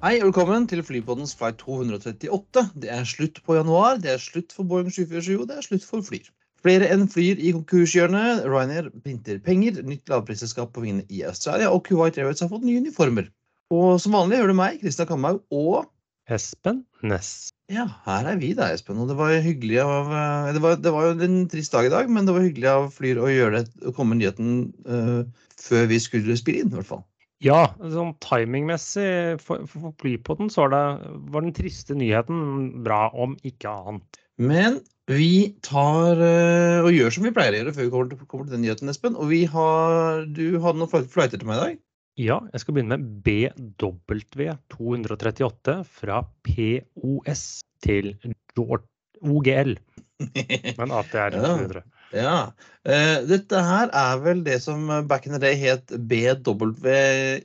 Hei og velkommen til Flypoddens flight 238. Det er slutt på januar, det er slutt for Boeing 747, og det er slutt for Flyr. Flere enn Flyr i konkurshjørnet. Ryanair printer penger, nytt lavprisselskap på vingene i Australia, og Kuwait Airways har fått nye uniformer. Og som vanlig hører du meg, Kristian Kamhaug, og Espen Næss. ja, her er vi da, Espen. Og det var hyggelig av eh, Det var, det var jo en trist dag i dag, men det var hyggelig av Flyr å gjøre det, å komme nyheten uh, før vi skulle spille inn, i hvert fall. Ja, sånn timingmessig for, for, Flypodden så var, det, var den triste nyheten bra, om ikke annet. Men vi tar eh, og gjør som vi pleier å gjøre før vi kommer til, kommer til den nyheten, Espen. Og vi har, du hadde noen flight- flighter til meg i dag. Ja, jeg skal begynne med BW238 fra POS til OGL. Men ATR Ja. osv. ja. Eh, dette her er vel det som back in the day het BWIA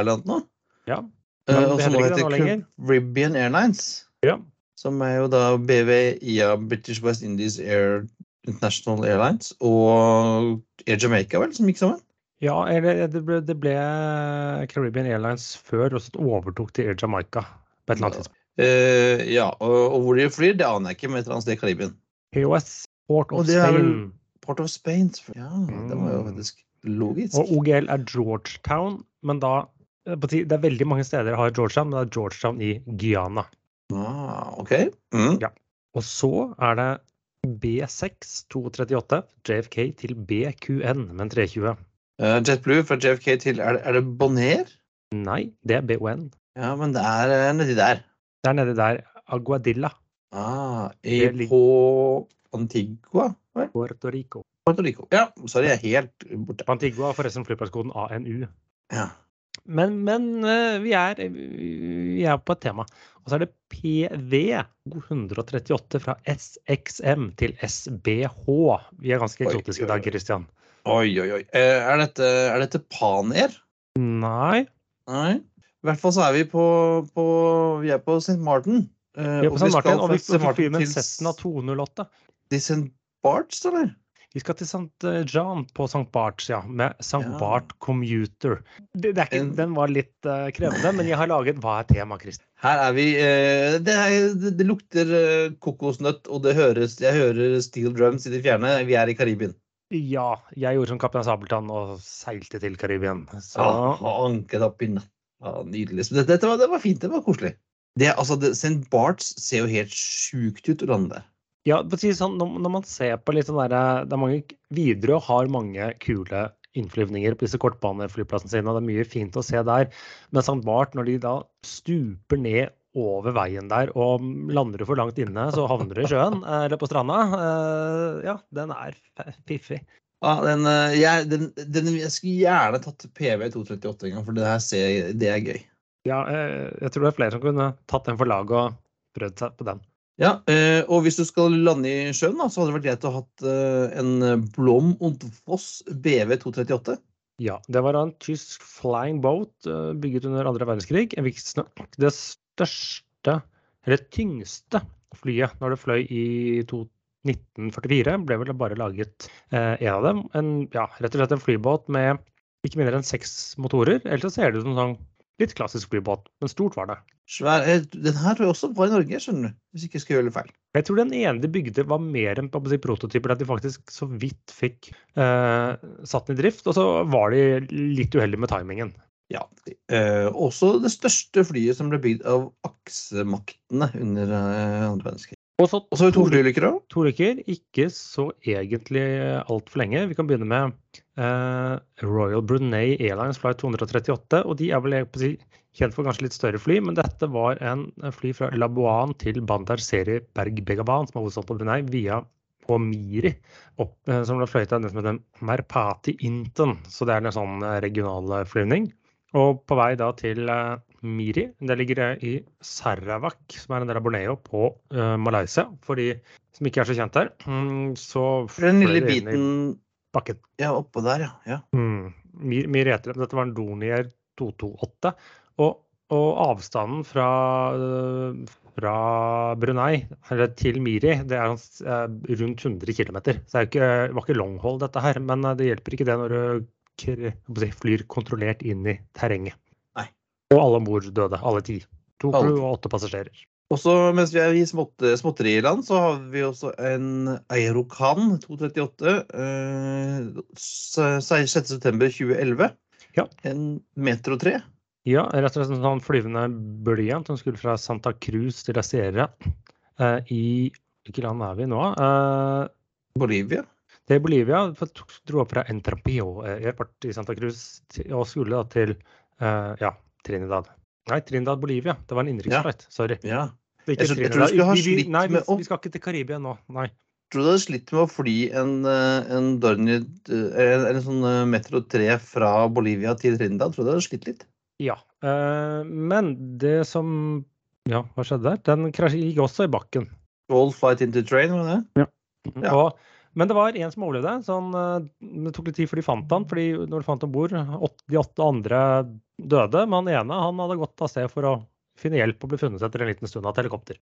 eller noe? Ja. Uh, og som nå heter. Caribbean Airlines. Ja. Som er jo da BWIA, British West Indies Air International Airlines, og Air Jamaica, vel, som gikk sammen? Ja, eller det ble, det ble Caribbean Airlines før, og så overtok til Air Jamaica på et eller annet tidspunkt. Uh, ja, og, og hvor de flyr, det aner jeg ikke, men et eller annet sted i Karibien. POS, Port of Spain. Port of Spain. Ja, det var jo Mm. faktisk logisk. Og OGL er Georgetown, men da eh, Det er veldig mange steder har Georgetown, men det er Georgetown i Guyana. Ah, ok. Mm. Og så er det B6 238, JFK til BQN med en 320. Eh, JetBlue fra JFK til Er det, er det Bonaire? Nei, det er BON. Ja, men det er eh, nedi der. Det er nedi der Aguadilla, Ah, i, på Antigua? vel? Puerto Rico. Puerto Rico. Ja, sorry, jeg er helt borte. Antigua har forresten flyplasskoden ANU. Ja. Men, men eh, vi, er, vi er på et tema. Og så er det PV 238 fra SXM til SBH. Vi er ganske eksotiske i dag. Christian. Oi, oi, oi. Eh, er, dette, er dette Panair? Nei. Nei. I hvert fall så er vi på, på Vi er på St. Martin. Eh, Vi er på St. Martin, og vi skal fly med Cessna 208. Til St. Barts, eller? Vi skal til St. John på St. Barts, ja. Med St. Ja. Bart Commuter. Det, det ikke, En- den var litt uh, krevende, men jeg har laget Hva er tema, Kristin? Her er vi uh, det, er, det, lukter uh, kokosnøtt, og det høres Jeg hører steel drums i det fjerne. Vi er i Karibien. Ja, jeg gjorde som Kaptein Sabeltann og seilte til Karibien. Så Ja, anket opp i natt. Ja, nydelig. Så Dette, dette var, det var fint. Det var koselig. Det, altså, St. Barts ser jo helt sjukt ut å lande der. Ja, sånn, når, man ser på litt sånn der, det er mange, Widerøe har mange kule innflyvninger på disse kortbaneflyplassene sine, og det er mye fint å se der. Men St. Bart, når de da stuper ned over veien der, og lander du for langt inne, så havner du i sjøen eh, eller på stranda. eh, Ja, den er fiffig. Ja, den, eh, jeg, den, den, jeg skulle gjerne tatt PV 238 en gang, for det her ser, det er gøy. Ja, jeg, jeg tror det er flere som kunne tatt den for laget og prøvd seg på den. Ja, eh, og hvis du skal lande i sjøen, da, så hadde det vært greit å ha hatt eh, en Blom und Voss BV 238. Ja, det var en tysk flying boat eh, bygget under andre verdenskrig. Det største, eller tyngste, flyet når det fløy i 1944. Ble vel bare laget én av dem. En, ja, rett og slett en flybåt med ikke mindre enn seks motorer. Ellers ser det ut som sånn litt klassisk flybåt, men stort var det. Svær, eh, den her tror jeg også var i Norge, skjønner du. Hvis ikke jeg skal gjøre feil. Jeg tror den ene de bygde var mer enn si, prototyper, at de faktisk så vidt fikk eh, satt den i drift. Og så var de litt uheldige med timingen. Ja. Eh, også det største flyet som ble bygd av aksemaktene under eh, andre verdenskrig. Og så Og så to flyulykker òg. To ulykker, ikke så egentlig altfor lenge. Vi kan begynne med eh, Royal Brunei Airlines Flight 238. og De er vel si, kjent for kanskje litt større fly, men dette var en fly fra Labuan til Bandar Seri Berg Begawan, som er hovedstaden på Brunei, via Omiri, opp, eh, som ble fløyet av den som heter Merpati Inten. Så det er en sånn eh, regional flyvning. Og på vei da til eh, Miri, det ligger i Sarawak, som er en del av Borneo, på uh, Malaysia. For de som ikke er så kjent her. Mm, så Den lille biten bakken. Ja, oppå der, ja. ja. Mm. Mir, Miri heter det. Dette var en Dornier 228. Og, og avstanden fra, øh, fra Brunei eller til Miri det er eh, rundt 100 km. Så det, ikke, det var ikke longhold, dette her. Men eh, det hjelper ikke det når du flyr kontrollert inn i terrenget. Og alle om bord døde. Alle ti. To crew og åtte passasjerer. Også mens vi er i smått, småtteriland, så har vi også en Eirokan 238. Eh, se- 6.9.2011. Ja. En Metro tre. Ja, rett og slett en sånn flyvende blyant som skulle fra Santa Cruz til La Sierra eh, i Hvilket land er vi nå? Eh, Bolivia. det er Bolivia. Dro opp fra Entrampio eh, airport i Santa Cruz og skulle da til eh, ja, Trinidad. Nei, Trinidad, Bolivia. Det var en innenriksflight. Sorry. Ja. Det er Jeg tror- jeg tror du skulle ha slitt med Nei, vi, vi skal ikke til Karibia nå. Nei. Tror du du hadde slitt med å fly en, eh, en Dornier en, en sånn eh, Metro 3 fra Bolivia til Trinidad? Tror du du hadde slitt litt? Ja. eh, men det som Ja, hva skjedde der? Den krasj- gikk også i bakken. All flight into train, var det det? Ja. Og, men det var en som overlevde. Så han, eh, det tok litt tid før de fant han. fordi når de fant om bord, de åtte andre døde. Men han ene han hadde gått av sted for å finne hjelp og ble funnet etter en liten stund av et helikopter.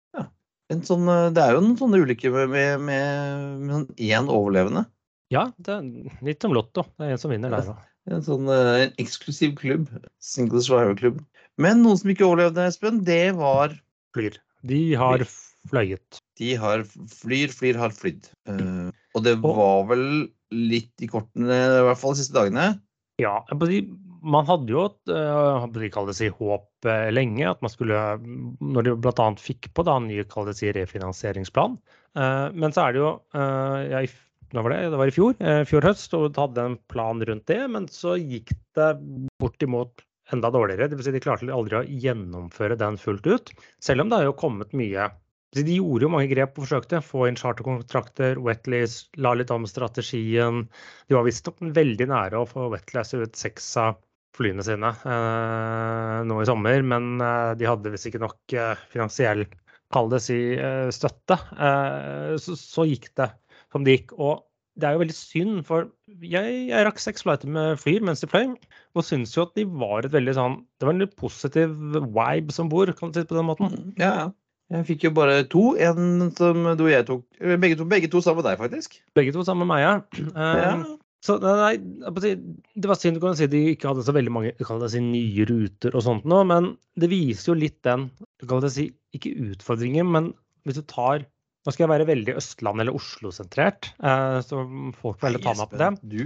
En sånn, eh, det er jo en sånne ulykker med, med, med, med sånn én overlevende. Ja, det er litt som Lotto. Det er en som vinner der òg. En sånn eh, en eksklusiv klubb. Single Survivor-klubb. Men noen som ikke overlevde, Espen, det var Flyr. De har fløyet. De har flyr, flyr, har flydd. Eh, og det var vel litt i kortene, i hvert fall de siste dagene. Ja, jeg man hadde jo et de kall det si, håp eh, lenge, at man skulle Når de bl.a. fikk på da en ny det si, refinansieringsplan. Eh, men så er det jo eh, ja, i, Når var det? Det var i fjor, eh, fjor høst, og hadde en plan rundt det. Men så gikk det bortimot enda dårligere. Det vil si de klarte aldri å gjennomføre den fullt ut. Selv om det har jo kommet mye De gjorde jo mange grep og forsøkte. Få inn charterkontrakter, Wetleys, la litt om strategien. De var visstnok veldig nære å få Wetleys ut seks av flyene sine eh, nå i sommer, men eh, de hadde visst ikke nok eh, finansiell kall det si, eh, støtte. Eh, så, så gikk det som det gikk. Og det er jo veldig synd, for jeg, jeg rakk seks flighter med Flyr mens de fløy, og syns jo at de var et veldig sånn Det var en litt positiv vibe som bor, kan du si på den måten. Ja, ja. Jeg fikk jo bare to. En som du og jeg tok. eh, Begge to, begge to sammen med deg, faktisk. Begge to sammen med meg, ja. Eh, Ja. Så nei, det var synd du kan si de ikke hadde så veldig mange si, nye ruter og sånt nå, men det viser jo litt den si, ikke utfordringen, men hvis du tar Nå skal jeg være veldig Østland- eller Oslo-sentrert, eh, så folk får heller ta meg på det. Du?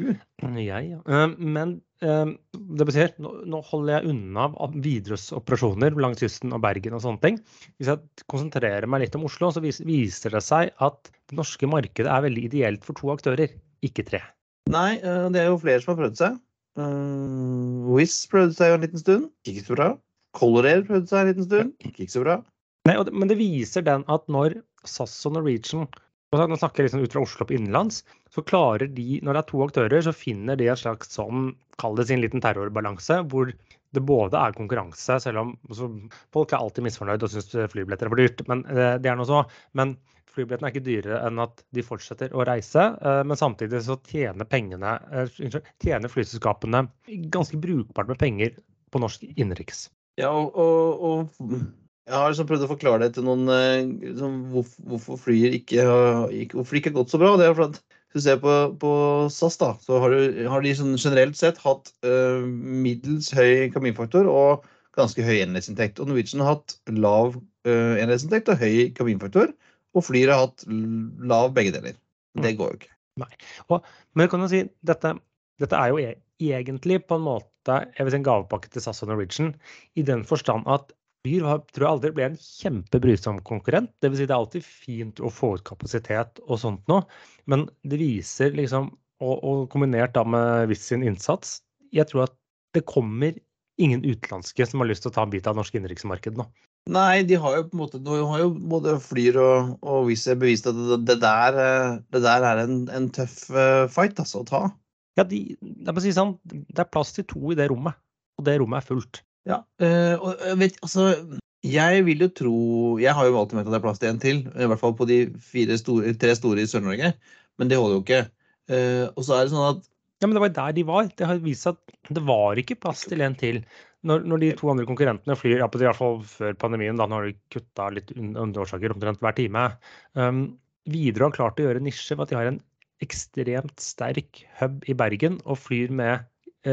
Jeg, ja. Eh, Men eh, det betyr, nå, holder jeg unna Widerøes operasjoner langs kysten og Bergen og sånne ting. Hvis jeg konsentrerer meg litt om Oslo, så viser det seg at det norske markedet er veldig ideelt for to aktører, ikke tre. Nei, det er jo flere som har prøvd seg. Wizz prøvde seg jo en liten stund. Ikke så bra. Color Air prøvde seg en liten stund. Ikke så bra. Nei, men det viser den at når SAS og Norwegian Nå snakker jeg liksom ut fra Oslo på innenlands. Så klarer de, når det er to aktører, så finner de en slags sånn, kall det sin liten terrorbalanse, hvor det både er konkurranse, selv om altså, folk er alltid misfornøyd og syns flybilletter er for dyrt. Men eh, det er noe så. Men flybillettene er ikke dyrere enn at de fortsetter å reise. Eh, men samtidig så tjener pengene, eh, tjener flyselskapene ganske brukbart med penger på norsk innenriks. Ja, og, og, og jeg har liksom prøvd å forklare det til noen eh, liksom, hvorfor, hvorfor flyet ikke, ikke, hvorfor det ikke har gått så bra. Det er for at hvis du ser på, på SAS, da, så har, du, har de sånn generelt sett hatt uh, middels høy kabinfaktor og ganske høy enhetsinntekt. Og Norwegian har hatt lav uh, enhetsinntekt og høy kabinfaktor. Og Flyr har hatt lav begge deler. Det går jo ikke. Nei, Men jeg kan jo si, dette, dette er jo e egentlig på en måte jeg vil si en gavepakke til SAS og Norwegian, i den forstand at Har- tror jeg aldri ble en kjempebrysom konkurrent. Det vil si det er alltid fint å få ut kapasitet og sånt noe, men det viser liksom, og, og kombinert da med Wizz sin innsats, jeg tror at det kommer ingen utenlandske som har lyst til å ta en bit av det norske innenriksmarkedet nå. Nei, de har jo på en måte Nå har jo både Flyr og, og Wizz Air bevist at det, det, der, eh, det der er en, en tøff eh, fight altså, å ta. Ja, de, det, er si sånn, det er plass til to i det rommet, og det rommet er fullt. Ja, eh, og jeg vet, altså Jeg vil jo tro Jeg har jo alltid ment at det er plass til en til, i hvert fall på de store, tre store i Sør-Norge, men det holder jo ikke. Eh, og så er det sånn at Ja, men det var der de var. Det har vist seg at det var ikke plass til en til. Når, når de to andre konkurrentene flyr, ja, på- i hvert fall før pandemien, da nå har de kutta litt un- under årsaker omtrent hver time. Um, Widerøe har klart å gjøre nisje ved at de har en ekstremt sterk hub i Bergen og flyr med eh,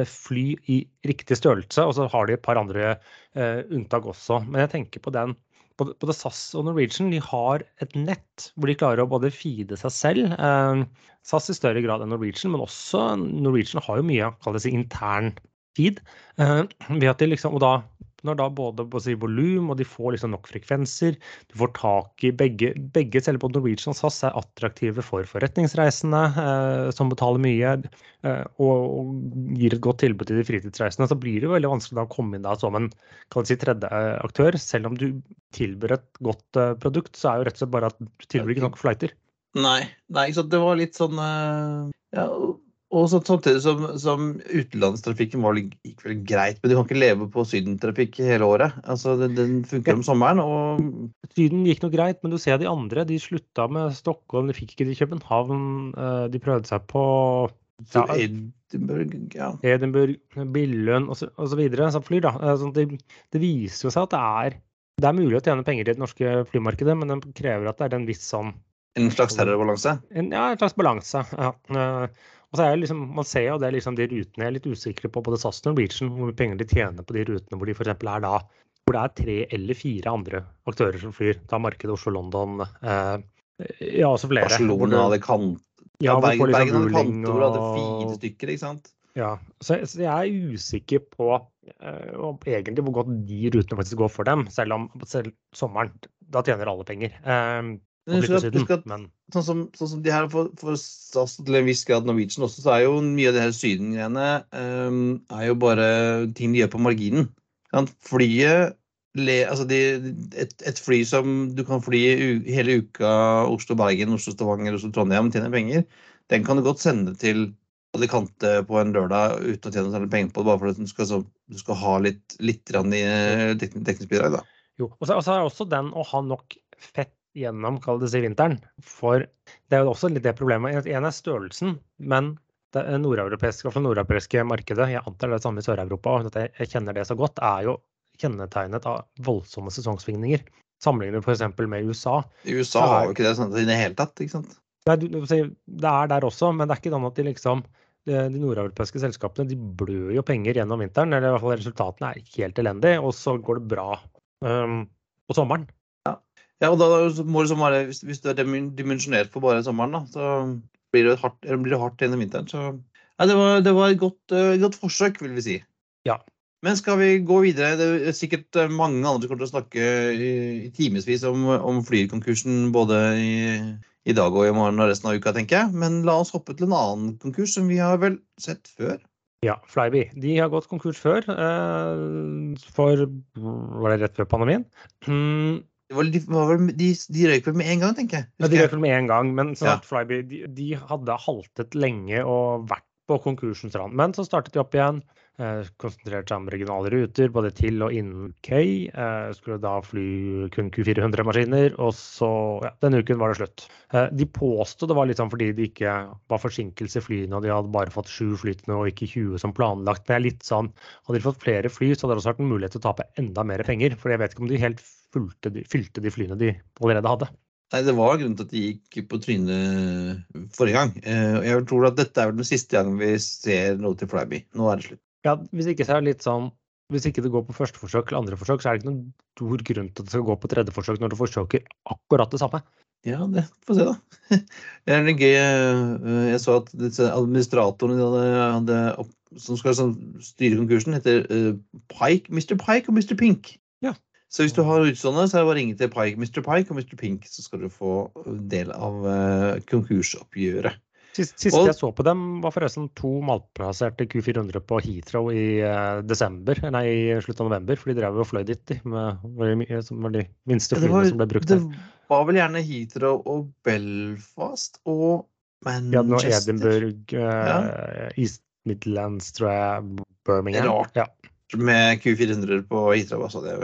fly i riktig størrelse, og så har de et par andre eh, unntak også. Men jeg tenker på den både, SAS og Norwegian de har et nett hvor de klarer å både feede seg selv. Eh, SAS i større grad enn Norwegian, men også Norwegian har jo mye det si, intern feed. Eh, ved at de liksom, og da når da både si, volum og de får liksom nok frekvenser, du får tak i begge, begge selv på Norwegian SAS er attraktive for forretningsreisende eh, som betaler mye, eh, og, og, gir et godt tilbud til de fritidsreisende, så blir det veldig vanskelig å komme inn da som en si, tredje eh, aktør. Selv om du tilbyr et godt eh, produkt, så er jo rett og slett bare at du tilbyr ikke nok flighter. Nei, nei det var litt sånn uh, ja, og så, samtidig som, som utenlandstrafikken var, gikk vel greit, men du kan ikke leve på sydentrafikk hele året. Altså, Den, den funker om sommeren. og... Syden gikk noe greit, men du ser de andre. De slutta med Stockholm, de fikk ikke det i København. Eh, de prøvde seg på ja, Edinburgh, ja. Edinburgh, Billund osv. som flyr. da. Så det, det, viser jo seg at det er, det er mulig å tjene penger i det norske flymarkedet, men det krever at det er en viss sånn En slags terrorbalanse? Ja, en slags balanse. ja. Eh, og liksom, Man ser jo det liksom de rutene jeg er litt usikre på, både SAS og Norwegian, hvor mye penger de tjener på de rutene hvor de f.eks. er da hvor det er tre eller fire andre aktører som flyr. Da markedet Oslo-London eh, Ja, også flere. Barcelona hadde kant... Ja, Bergen, liksom Bergen hadde hvor det hadde fire stykker, ikke sant? Ja, så, så jeg er usikker på eh, egentlig hvor godt de rutene faktisk går for dem, selv om selv sommeren da tjener alle penger. Uh, men husk siden, husk at sånn, som, sånn, som, de her for, for SAS til en viss grad Norwegian også, så er jo mye av de her Syden-greiene um, er jo bare ting de gjør på marginen. Flyet le, altså de, et, et, fly som du kan fly hele uka Oslo-Bergen, Oslo-Stavanger, Oslo-Trondheim, tjene penger, den kan du godt sende til Alicante på en lørdag uten å tjene penger på det, bare fordi du skal, så, du skal ha litt, litt i eh, teknisk bidrag. Da. Jo, og så er også den å ha nok fett gjennom kall det si vinteren. For det er jo også litt det problemet. En er størrelsen, men det nordeuropeiske, nordeuropeiske markedet, jeg antar det er det samme i Sør-Europa, og at jeg kjenner det så godt, er jo kjennetegnet av voldsomme sesongsvingninger. Sammenlignet f.eks. med USA. I USA har jo ikke det sånn i det hele tatt, ikke sant? Nei, det er der også, men det er ikke sånn at de liksom de nordeuropeiske selskapene de blør jo penger gjennom vinteren. eller i hvert fall Resultatene er helt elendige, og så går det bra um, på sommeren. Ja, og da må det være, hvis, hvis du er dimensjonert for bare sommeren, da, så blir det hardt, blir det hardt gjennom vinteren. Så ja, det var, det var et godt, uh, godt, forsøk, vil vi si. Ja. Men skal vi gå videre? Det er sikkert eh, mange andre som kommer til å snakke i, i timevis om, om Flyr-konkursen både i, i, dag og i morgen og resten av uka, tenker jeg. Men la oss hoppe til en annen konkurs som vi har vel sett før. Ja, Flyby. De har gått konkurs før. Eh, for Var det rett før pandemien? Mm, de, de, de, røyk vel med en gang, tenker jeg. Ja, de røyk vel med en gang, men sånn ja. Flyby de, de, hadde haltet lenge og vært på konkursens rand. Men så startet de opp igjen. Eh, konsentrerte seg om regionale ruter både til og innen K. Eh, skulle da fly kun Q400-maskiner, og så ja, denne uken var det slutt. Eh, de påsto det var litt sånn fordi det ikke var forsinkelse i flyene, og de hadde bare fått sju flytende og ikke 20 som planlagt. Men jeg er litt sånn, hadde de fått flere fly, så hadde det også vært en mulighet til å tape enda mer penger. For jeg vet ikke om de helt de, fylte de flyene de allerede hadde. Nei, Det var grunnen til at de gikk på trynet forrige gang. Jeg tror at dette er den siste gangen vi ser noe til Flyby. Nå er det slutt. Ja, hvis ikke så er det litt sånn hvis ikke det går på første forsøk eller andre forsøk, så er det ikke noen stor grunn til at det skal gå på tredje forsøk når du forsøker akkurat det samme. Ja, det får vi se, da. Det er litt gøy. Eh, jeg så at disse administratorene hadde, som skal sånn, styre konkursen, heter uh, Pike, Mr. Pike og Mr. Pink. Så hvis du har utstående, så er det bare å ringe til Pike, Mr. Pike og Mr. Pink, så skal du få del av uh, konkursoppgjøret. Sist, siste og, jeg så på dem, var forresten to malplasserte Q400 på Heathrow i uh, desember, nei, i slutten av november. For de drev og fløy dit, de, med, som var de minste flyene som ble brukt. Det var vel gjerne Heathrow og Belfast og Manchester. Ja, noe Edinburgh, uh, ja. East Midlands, tror jeg, Birmingham. Rart ja. Med Q400 på. Altså. Det,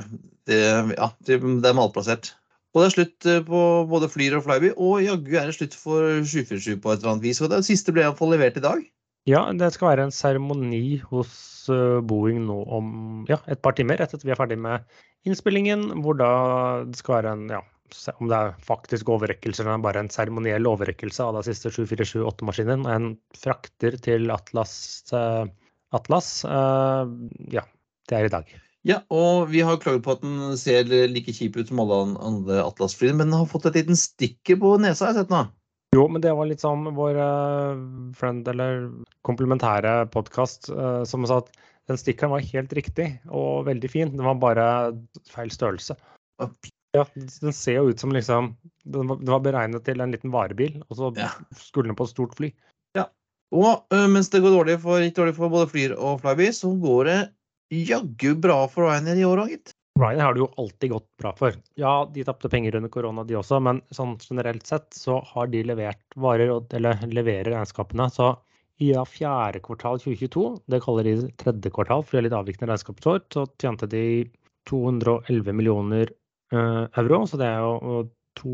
det, ja, det er malplassert. Og det er slutt eh, på både Flyr og Flyby, og jaggu er det slutt for 747 på et eller annet vis. Og det siste ble iallfall levert i dag. Ja, det skal være en seremoni hos eh, Boeing nå om ja, et par timer etter at vi er ferdig med innspillingen, hvor da det skal være en ja, om det er faktisk overrekkelse eller bare en seremoniell overrekkelse av den siste 747-8-maskinen. En frakter til Atlas, eh, Atlas. Ja, det er i dag. Ja, og vi har klaget på at den ser like kjip ut som alle andre Atlas-flyene, men den har fått et liten stikker på nesa, har jeg sett nå. Jo, men det var litt sånn vår uh, friend eller komplementære podkast uh, som sa at den stikkeren var helt riktig og veldig fin. Den var bare feil størrelse. Ja, Den ser jo ut som liksom Den var, den var beregnet til en liten varebil, og så ja. skulle den på et stort fly. Ja. Og uh, mens det går dårlig for, ikke dårlig for både Flyr og Flyby, så går det jaggu bra for Ryanair i år òg, gitt. Ryanair har det jo alltid gått bra for. Ja, de tapte penger under korona, de også, men sånn generelt sett så har de levert varer, eller leverer regnskapene. Så ja, fjerde kvartal 2022, det kaller de tredje kvartal, for det er litt avvikende regnskapsår, så tjente de 211 millioner uh, euro. Så det er jo to,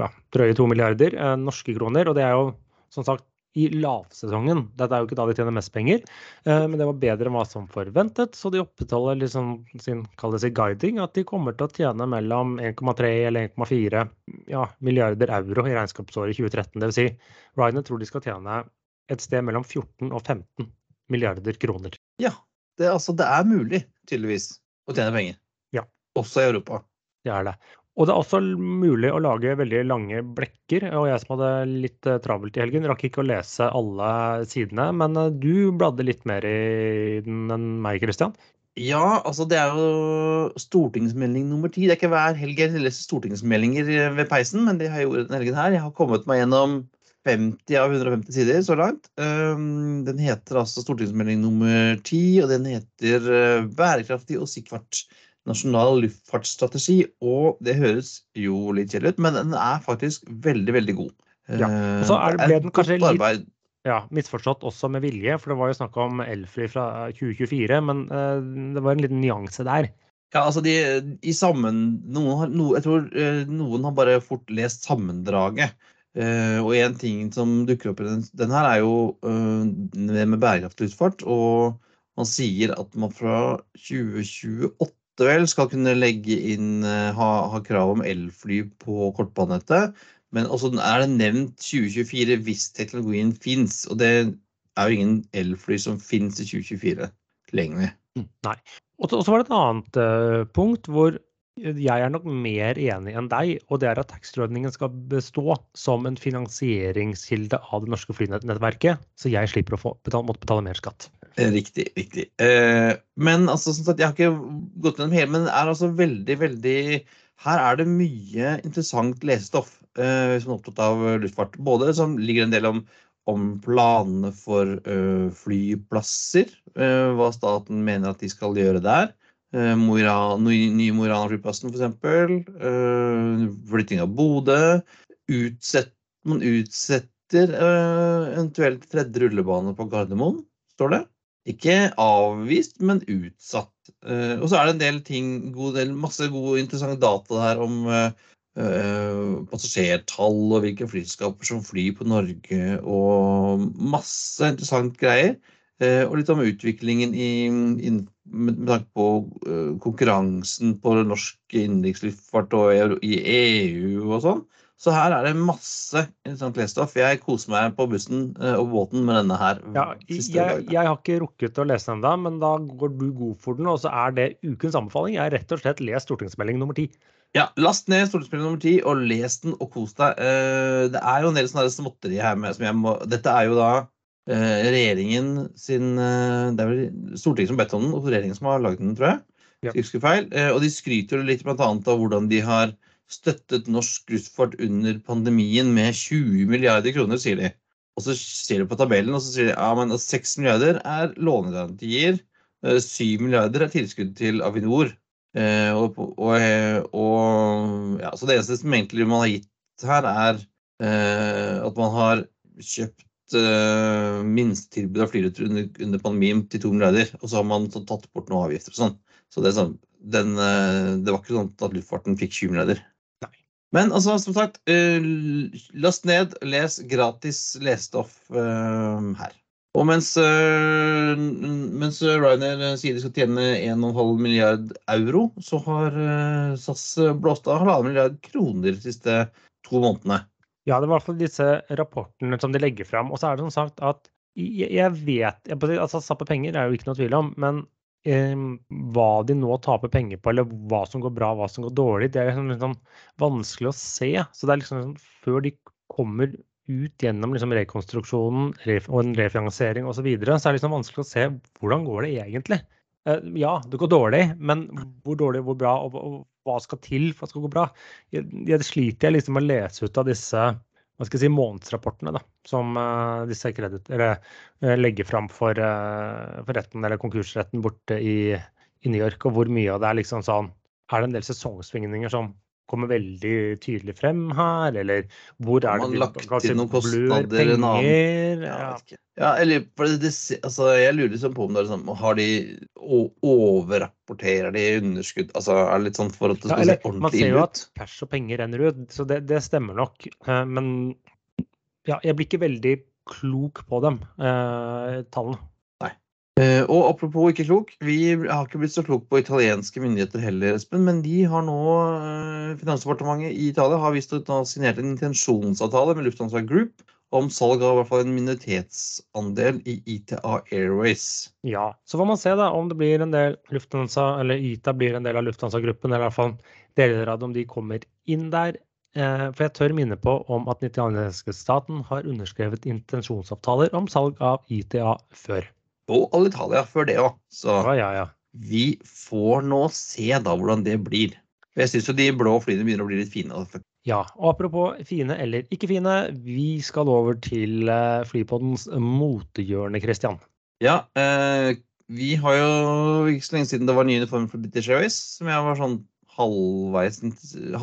ja, drøye to milliarder uh, norske kroner. Og det er jo som sagt i lavsesongen. Dette er jo ikke da de tjener mest penger, uh, men det var bedre enn hva som forventet. Så de opprettholder liksom sin sin guiding, at de kommer til å tjene mellom 1,3 eller 1,4 ja, milliarder euro i regnskapsåret 2013. Dvs. Si, Ryanair tror de skal tjene et sted mellom 14 og 15 milliarder kroner. Ja, det, altså, det er mulig, tydeligvis, å tjene penger. Ja. Også i Europa. Det er det. Og det er også mulig å lage veldig lange blekker. Og jeg som hadde litt eh, travelt i helgen, rakk ikke å lese alle sidene. Men eh, du bladde litt mer i den enn meg, Christian? Ja, altså det er jo stortingsmelding nummer ti. Det er ikke hver helg jeg leser stortingsmeldinger ved peisen, men det har jeg gjort denne helgen her. Jeg har kommet meg gjennom 50 av 150 sider så langt. Ehm, den heter altså stortingsmelding nummer 10, og den heter eh, Bærekraftig og sikkert nasjonal luftfartsstrategi. Og det høres jo litt kjedelig ut, men den er faktisk veldig, veldig god. Ja. Og så er, ble den kanskje litt ja, misforstått også med vilje, for det var jo snakk om elfly fra 2024, men uh, det var en liten nyanse der. Ja, altså de, i sammen, noen har, no, Jeg tror uh, noen har bare fort lest sammendraget. Uh, og en ting som dukker opp i den, den her, er jo uh, det med bærekraftig luftfart. Og man sier at man fra 2028 vel skal kunne legge inn uh, ha, ha, krav om elfly på kortbanenettet. Men også er det nevnt 2024 hvis teknologien fins. Og det er jo ingen elfly som fins i 2024 lenger. Mm, nei. Og så var det et annet punkt hvor jeg er nok mer enig enn deg, og det er at taxfree-ordningen skal bestå som en finansieringskilde av det norske flynettverket, så jeg slipper å få betale, måtte betale mer skatt. Eh, riktig. riktig. Eh, men altså, sånn jeg har ikke gått gjennom hele, men det er altså veldig, veldig Her er det mye interessant lesestoff eh, hvis man er opptatt av luftfart. Både som ligger en del om, om planene for uh, flyplasser, hva staten mener at de skal gjøre der. Uh, nye Mo Rana-flyplassen, f.eks. Uh, flytting av Bodø. Utsett, man utsetter eventuelt tredje rullebane på Gardermoen, står det. Ikke avvist, men utsatt. Uh, og så er det en del ting, god del, masse gode, interessante data her om uh, passasjertall og hvilke flyselskaper som flyr på Norge, og masse interessant greier. Og litt om utviklingen i, med tanke på konkurransen på norsk innenriksluftfart og i EU og sånn. Så her er det masse interessant lesestoff. Jeg koser meg på bussen uh, og båten med denne her. Ja, jeg, jeg, har ikke rukket å lese den da, men da går du god for den. Og så er det ukens anbefaling. Jeg har rett og slett lest stortingsmelding nummer ti. Ja, last ned stortingsmelding nummer ti og les den og kos deg. Uh, det er jo en del sånne småtteri her med som jeg må Dette er jo da Eh, regjeringen sin eh, Det er vel Stortinget som bedt om den, og regjeringen som har laget den, tror jeg. Ja. Feil. Eh, og de skryter litt bl.a. av hvordan de har støttet norsk luftfart under pandemien med 20 milliarder kroner, sier de. Og så ser de på tabellen, og så sier de ja, men 6 milliarder er lånegarantier. 7 milliarder er tilskudd til Avinor. Og, og, og ja, så det eneste som egentlig man har gitt her, er at man har kjøpt eh, minstetilbud av flyruter under, under, pandemien til 2 milliarder, og så har man tatt bort noen avgifter og sånn. Så det, sånn, den, uh, det, var ikke sånn at luftfarten fikk 20 milliarder. Men altså, som sagt, uh, last ned, les gratis lesestoff uh, her. Og mens, mens Ryanair sier de skal tjene 1,5 milliard euro, så har SAS blåst av 1,5 milliard kroner de siste to månedene. Ja, det er i hvert fall disse rapportene som de legger fram. Og så er det som sagt at jeg, vet altså på penger er jo ikke noe tvil om, men eh, hva de nå taper penger på, eller hva som går bra, hva som går dårlig, det er liksom, liksom vanskelig å se. Så det er liksom liksom før de kommer ut gjennom liksom rekonstruksjonen og en refinansiering osv., så, videre, så er det liksom vanskelig å se hvordan går det egentlig. Eh, ja, det går dårlig, men hvor dårlig, hvor bra, og, og hva skal til for at det skal gå bra? Jeg, jeg sliter liksom med å lese ut av disse hva skal jeg si, månedsrapportene da, som uh, disse kredit, eller, uh, legger fram for, uh, for, retten eller konkursretten borte i, i, New York, og hvor mye av det er liksom sånn Er det en del sesongsvingninger som kommer veldig tydelig frem her, eller hvor er det Man lagt inn noen kostnader en annen ja, ja, eller det, altså, Jeg lurer liksom på om det er sånn Har de Overrapporterer de underskudd? Altså, er det litt sånn for at det skal ja, eller, se ordentlig ut? Man ser jo at cash og penger renner ut, så det, det stemmer nok. Eh, men ja, jeg blir ikke veldig klok på dem, eh, tallene. Uh, og apropos ikke klok, vi har ikke blitt så klok på italienske myndigheter heller, Espen. Men de har nå, uh, Finansdepartementet i Italia har vist ut signert en intensjonsavtale med Lufthansa Group om salg av i hvert fall en minoritetsandel i ITA Airways. Ja, så får man se da om det blir en del Lufthansa, eller ITA blir en del av Lufthansa-gruppen, eller i hvert fall deler av det om de kommer inn der. Uh, for jeg tør minne på om at den italienske staten har underskrevet intensjonsavtaler om salg av ITA før og Alitalia før det òg. Så ja, ja, ja. vi får nå se da hvordan det blir. Jeg syns jo de blå flyene begynner å bli litt fine. Ja, og apropos fine eller ikke fine, vi skal over til uh, Flypoddens motehjørne, Christian. Ja, eh, vi har jo ikke så lenge siden det var ny uniform for British Airways, som jeg var sånn halvveis,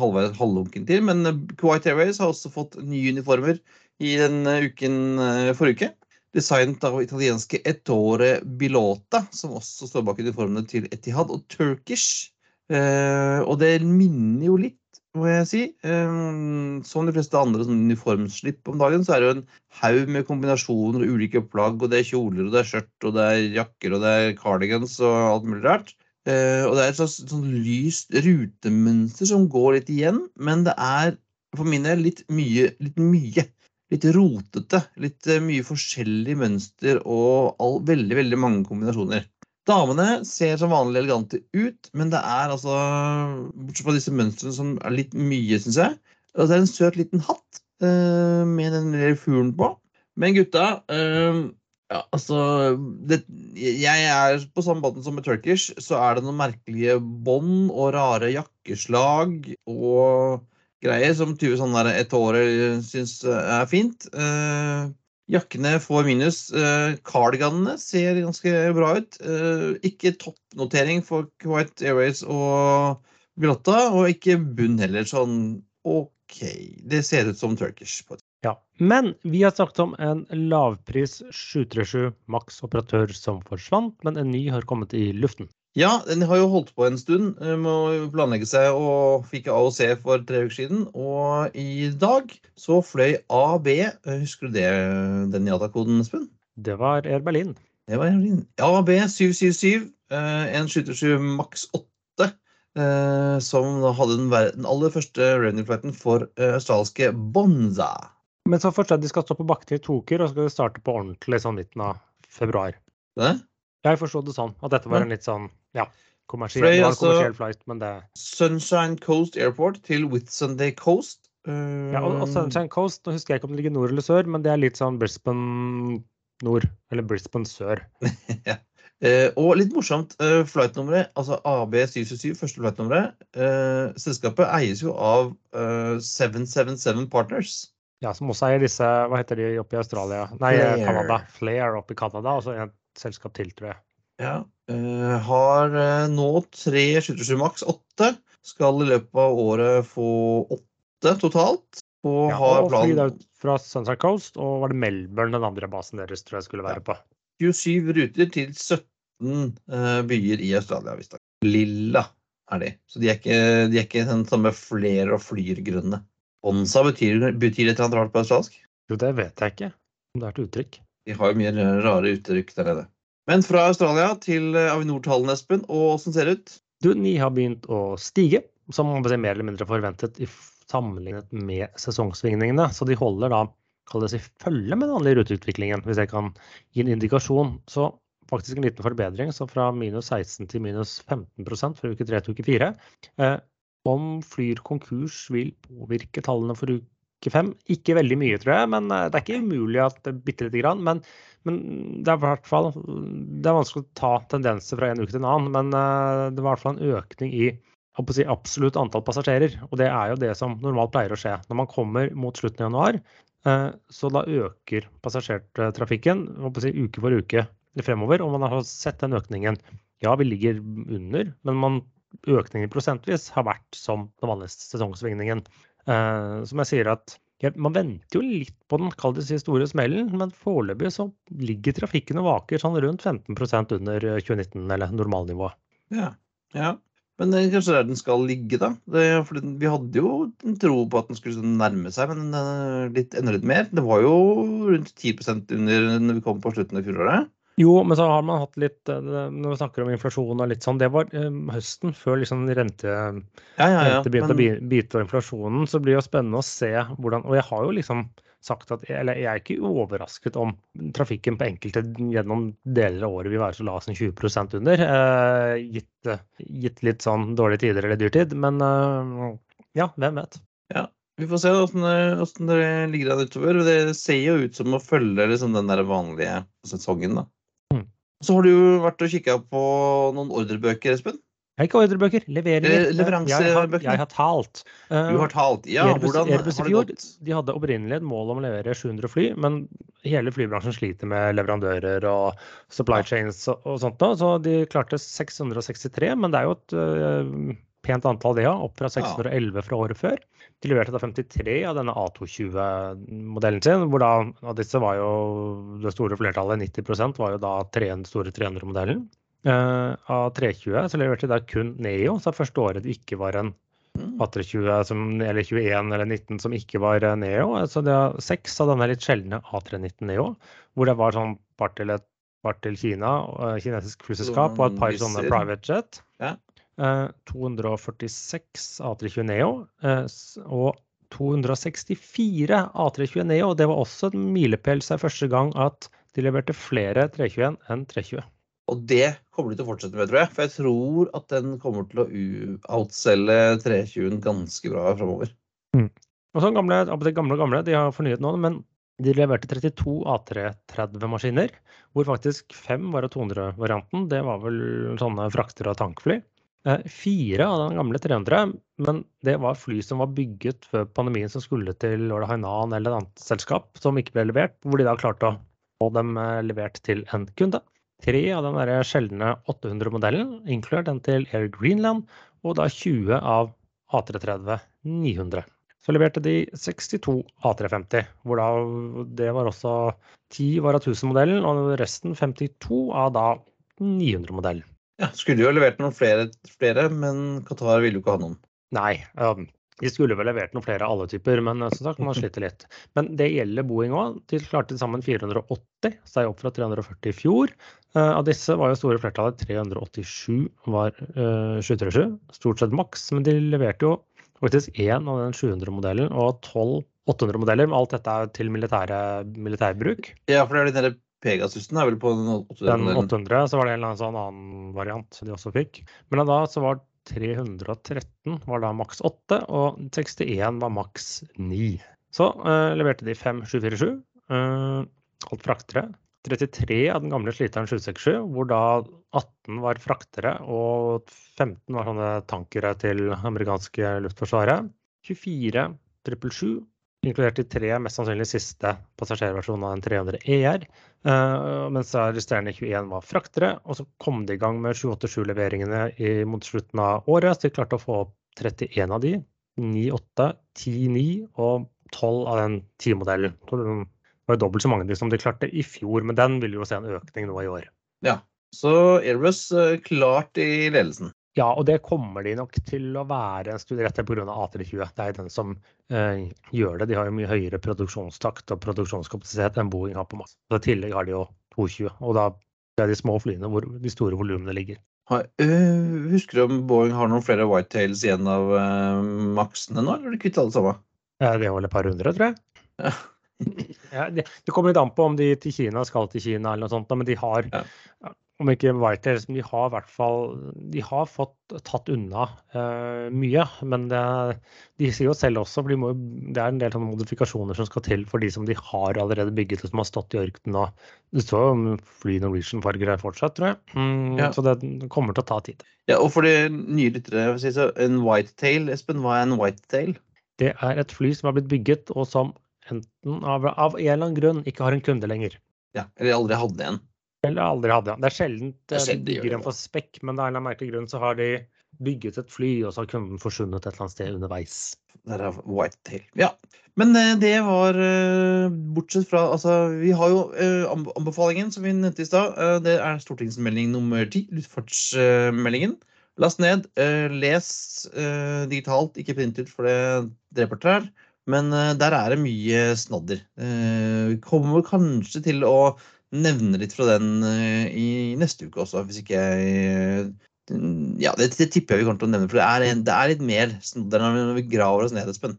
halvveis halvlunken til. Men Kuwait Airways har også fått nye uniformer i den uken uh, forrige uke designet av italienske Ettore Bilota, som også står bak uniformene til Etihad og Turkish. Eh, og det minner jo litt, må jeg si. Eh, som de fleste andre uniformslipp om dagen, så er det jo en haug med kombinasjoner og ulike plagg. Og det er kjoler, og det er skjørt, og det er jakker, og det er cardigans og alt mulig rart. Eh, og det er et slags sånn lyst rutemønster som går litt igjen, men det er for min del litt mye. Litt mye litt rotete. Litt eh, mye forskjellig mønster og all, veldig, veldig mange kombinasjoner. Damene ser som vanlig elegante ut, men det er altså Bortsett fra disse mønstrene som er litt mye, syns jeg. Det er en søt liten hatt uh, med den lille fuglen på. Men gutta uh, ja, altså det, Jeg er på samme båten som med Turkish, så er det noen merkelige bånd og rare jakkeslag og greier som tyve sånn der et år syns eh, er fint. Uh, jakkene får minus. Eh, cardiganene ser ganske bra ut. Uh, ikke toppnotering for Kuwait Airways og Grotta, og ikke bunn heller. Sånn OK. Det ser ut som Turkish. på et ja, Men vi har snakket om en lavpris 737 Max operatør som forsvant, men en ny har kommet i luften. Ja, den har jo holdt på en stund eh, med å planlegge seg og fikk AOC for tre uker siden. Og i dag så fløy AB eh, Husker du det, den IATA-koden, Espen? Det var Air Berlin. Det var Air Berlin. AB 777, eh, en 727 Max 8, som hadde den, den aller første revenue-flighten for australske Bonza. Men så fortsatt de skal stå på bakken i to uker, og så skal de starte på ordentlig sånn midten av februar. Det? Jeg forsto det sånn, at dette var en litt sånn ja, kommersiell, Frey, altså, flight, men det Sunshine Coast Airport til Whitsunday Coast. Uh... Ja, og, og, Sunshine Coast, nå husker jeg ikke om det ligger nord eller sør, men det er litt sånn Brisbane nord, eller Brisbane sør. ja. Uh, og litt morsomt, uh, flightnummeret, altså AB777, første flightnummeret, uh, selskapet eies jo av 777 Partners. Ja, som også eier disse, hva heter de oppe i Australia? Nei, Canada. Flair oppe i Canada. Og så en selskap til, tror jeg. Ja. Uh, har uh, nå tre 727 maks, 8. Skal i løpet av året få åtte totalt. Og ja, har planen fra Sunset Coast, og var det Melbourne den andre basen deres tror jeg skulle være på. 27 ruter til 17 uh, eh, byer i Australia, visstnok. Lilla er de. Så de er ikke, de er ikke den samme fler og flyr-grunne. Onsa betyr, betyr et eller annet rart på australsk? Jo, det vet jeg ikke. Om det er et uttrykk. De har jo mye rare uttrykk der nede. Men fra Australia til eh, Avinor-tallene, Espen, og åssen ser det ut? Du, Ni har begynt å stige, som mer eller mindre forventet i sammenlignet med sesongsvingningene. Så de holder da kalles i følge med den vanlige ruteutviklingen, hvis jeg kan gi en indikasjon. Så faktisk en liten forbedring, så fra minus 16 til minus 15% fra uke 3 til uke 4. Eh, om Flyr konkurs vil påvirke tallene for uke 5? Ikke veldig mye, tror jeg, men det er ikke umulig at det bitte lite grann. Men, men, det er i hvert fall det er vanskelig å ta tendenser fra en uke til en annen. Men det var i hvert fall en økning i si, absolutt antall passasjerer. Og det er jo det som normalt pleier å skje. Når man kommer mot slutten av januar, eh, så da øker passasjertrafikken si, uke for uke fremover. Og man har sett den økningen. Ja, vi ligger under, men man, økningen prosentvis har vært som den vanlige sesongsvingningen. Eh, som jeg sier at Man venter jo litt på den kall det store smellen, men foreløpig så ligger trafikken og vaker sånn rundt 15% under 2019, eller normalnivået. Ja, ja. Men er kanskje der den skal ligge, da. Det, for vi hadde jo en tro på at den skulle nærme seg, men litt, enda litt mer. Det var jo rundt 10% under når vi kom på slutten av fjoråret. Jo, men så har man hatt litt eh, Når vi snakker om inflasjon og litt sånn, det var um, høsten før liksom rente, ja, ja, ja, rente begynte men... å bite av inflasjonen. Så blir det jo spennende å se hvordan Og jeg har jo liksom sagt at eller jeg er ikke overrasket om trafikken på enkelte gjennom deler av året vil være så lav som 20% under, eh, gitt, gitt, litt sånn dårlige tider eller dyrtid. Men eh, ja, hvem vet. Ja, vi får se hvordan det ligger an utover. Det ser jo ut som å følge liksom, den der vanlige sesongen. da. Så har du jo vært og kikka på noen ordrebøker, Espen? Jeg har ikke ordrebøker. Leverer. Eh, leveransebøker. Jeg, jeg, har talt. Du har talt. Ja, Airbus, hvordan Airbus har det gått? De hadde opprinnelig et mål om å levere 700 fly, men hele flybransjen sliter med leverandører og supply chains og, og sånt. Da. Så de klarte 663, men det er jo et uh, pent antall, det òg. Opp fra 611 fra året før. De leverte da 53 av denne A220-modellen sin, hvor da av disse var jo det store flertallet, 90% var jo da den store 300-modellen. Uh, av 320 så leverte de da kun Neo, så første året det ikke var en mm. A320 som, eller 21 eller 19 som ikke var eh, Neo. Så det er seks av denne litt sjeldne A319 Neo, hvor det var sånn part til, et, til Kina, uh, kinesisk flyselskap og et par sånne private jet. Ja. Uh, 246 A320 Neo og 264 A320 Neo. Det var også en milepæl seg første gang at de leverte flere 321 enn 320. Og det kommer de til å fortsette med, tror jeg. For jeg tror at den kommer til å outselge 320-en ganske bra framover. Mm. Og så gamle, det gamle gamle, de har fornyet nå, men de leverte 32 A330-maskiner, hvor faktisk fem var av 200-varianten. Det var vel sånne frakter av tankfly. Eh, fire av den gamle 300, men det var fly som var bygget før pandemien, som skulle til Hainan eller et annet selskap, som ikke ble levert. Hvor de da klarte å få dem eh, levert til en kunde tre av den der sjeldne 800-modellen, inkludert den til Air Greenland, og da 20 av A330 900. Så leverte de 62 A350, hvor da det var også 10 var av 1000-modellen, og resten 52 av da 900-modellen. Ja, skulle jo ha levert noen flere, flere, men Qatar ville jo ikke ha noen. Nei. Um, de skulle vel levert noen flere av alle typer, men eh, som sagt, man sliter litt. Men det gjelder Boeing òg. De klarte til sammen 480, seg opp fra 340 i fjor. Uh, av disse var jo store flertallet 387 var uh, 737, stort sett maks. Men de leverte jo faktisk én av den 700-modellen og 12 800-modeller. Alt dette er til militære, militærbruk. Ja, for det er de Pegasusen er vel på den 800? Den 800, så var det en eller sånn annen variant de også fikk. Men da så var 313 var da maks 8, og 61 var maks 9. Så uh, leverte de 5 747, uh, alt fraktere. 33 av den gamle sliteren 767, hvor da 18 var fraktere og 15 var sånne tankere til amerikanske luftforsvaret. 24 777 inkludert de tre mest sannsynlig siste passasjerversjonene av en 300 ER. Uh, mens de resterende 21 var fraktere. Og så kom de i gang med 787-leveringene mot slutten av året. Så de klarte å få opp 31 av de. 9-8, 10-9 og 12 av den 10-modellen. Det var jo dobbelt så mange som de klarte i fjor, men den vil jo se en økning nå i år. Ja, så Airbus uh, klart i ledelsen. Ja, og det kommer de nok til å være en stund rett pga. A320. Det er den som eh, gjør det. De har jo mye høyere produksjonstakt og produksjonskapasitet enn Boeing har på masse. I tillegg har de jo 220, og da er de små flyene hvor de store volumene ligger. Har, øh, husker du om Boeing har noen flere whitetails igjen av øh, maksene nå, eller er de kvitt alle sammen? Ja, det er vel et par hundre, tror jeg. Ja, Ja, det, det kommer litt an på om de til Kina skal til Kina eller noe sånt, men de har Ja. Om ikke Whitehair, de har i hvert fall de har fått tatt unna uh, mye. Men det, de sier jo selv også, for de må, det er en del modifikasjoner som skal til for de som de har allerede bygget og som har stått i ørkenen. og Det står jo fly Norwegian-farger her fortsatt, tror jeg. Mm, Ja. Så det kommer til å ta tid. Ja, og for de nye lyttere, en whitetail, Espen, hva er en whitetail? Det er et fly som har blitt bygget, og som enten av, av en eller annen grunn ikke har en kunde lenger. Ja, eller aldri hadde en. Eller aldri hadde. Det er sjelden Det er eh, de bygger en for spekk, men av en eller annen merkelig grunn så har de bygget et fly, og så har kunden forsvunnet et eller annet sted underveis. Der er whitetail. Ja. Men eh, det var eh, Bortsett fra Altså, vi har jo anbefalingen som vi nevnte i stad. Det er stortingsmelding nummer ti, luftfartsmeldingen. Last ned. Les digitalt, ikke print ut, for det dreper trær. Men der er det mye snadder. Vi kommer kanskje til å nevne litt fra den eh, i neste uke også, hvis ikke jeg eh, Ja, det, det tipper jeg vi kommer til å nevne, for det er, det er litt mer snadder når vi graver oss ned, Espen.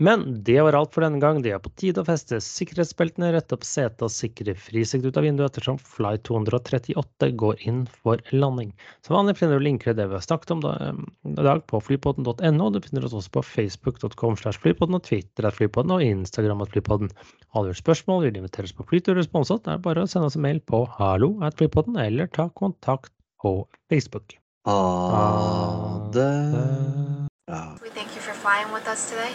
Men det var alt for denne gang. Det er på tide å feste sikkerhetsbeltene, rette opp setet og sikre frisikt ut av vinduet ettersom Flight 238 går inn for landing. Som vanlig finner du linker til det vi har snakket om i dag på flypodden.no. Du finner oss også på facebook.com slash flypodden og Twitter at flypodden og Instagram at flypodden. Har du spørsmål, vil inviteres på flytur sponset, det er bare å sende oss en mail på hallo at flypodden eller ta kontakt på Facebook. Ha det. We thank you for flying with us today.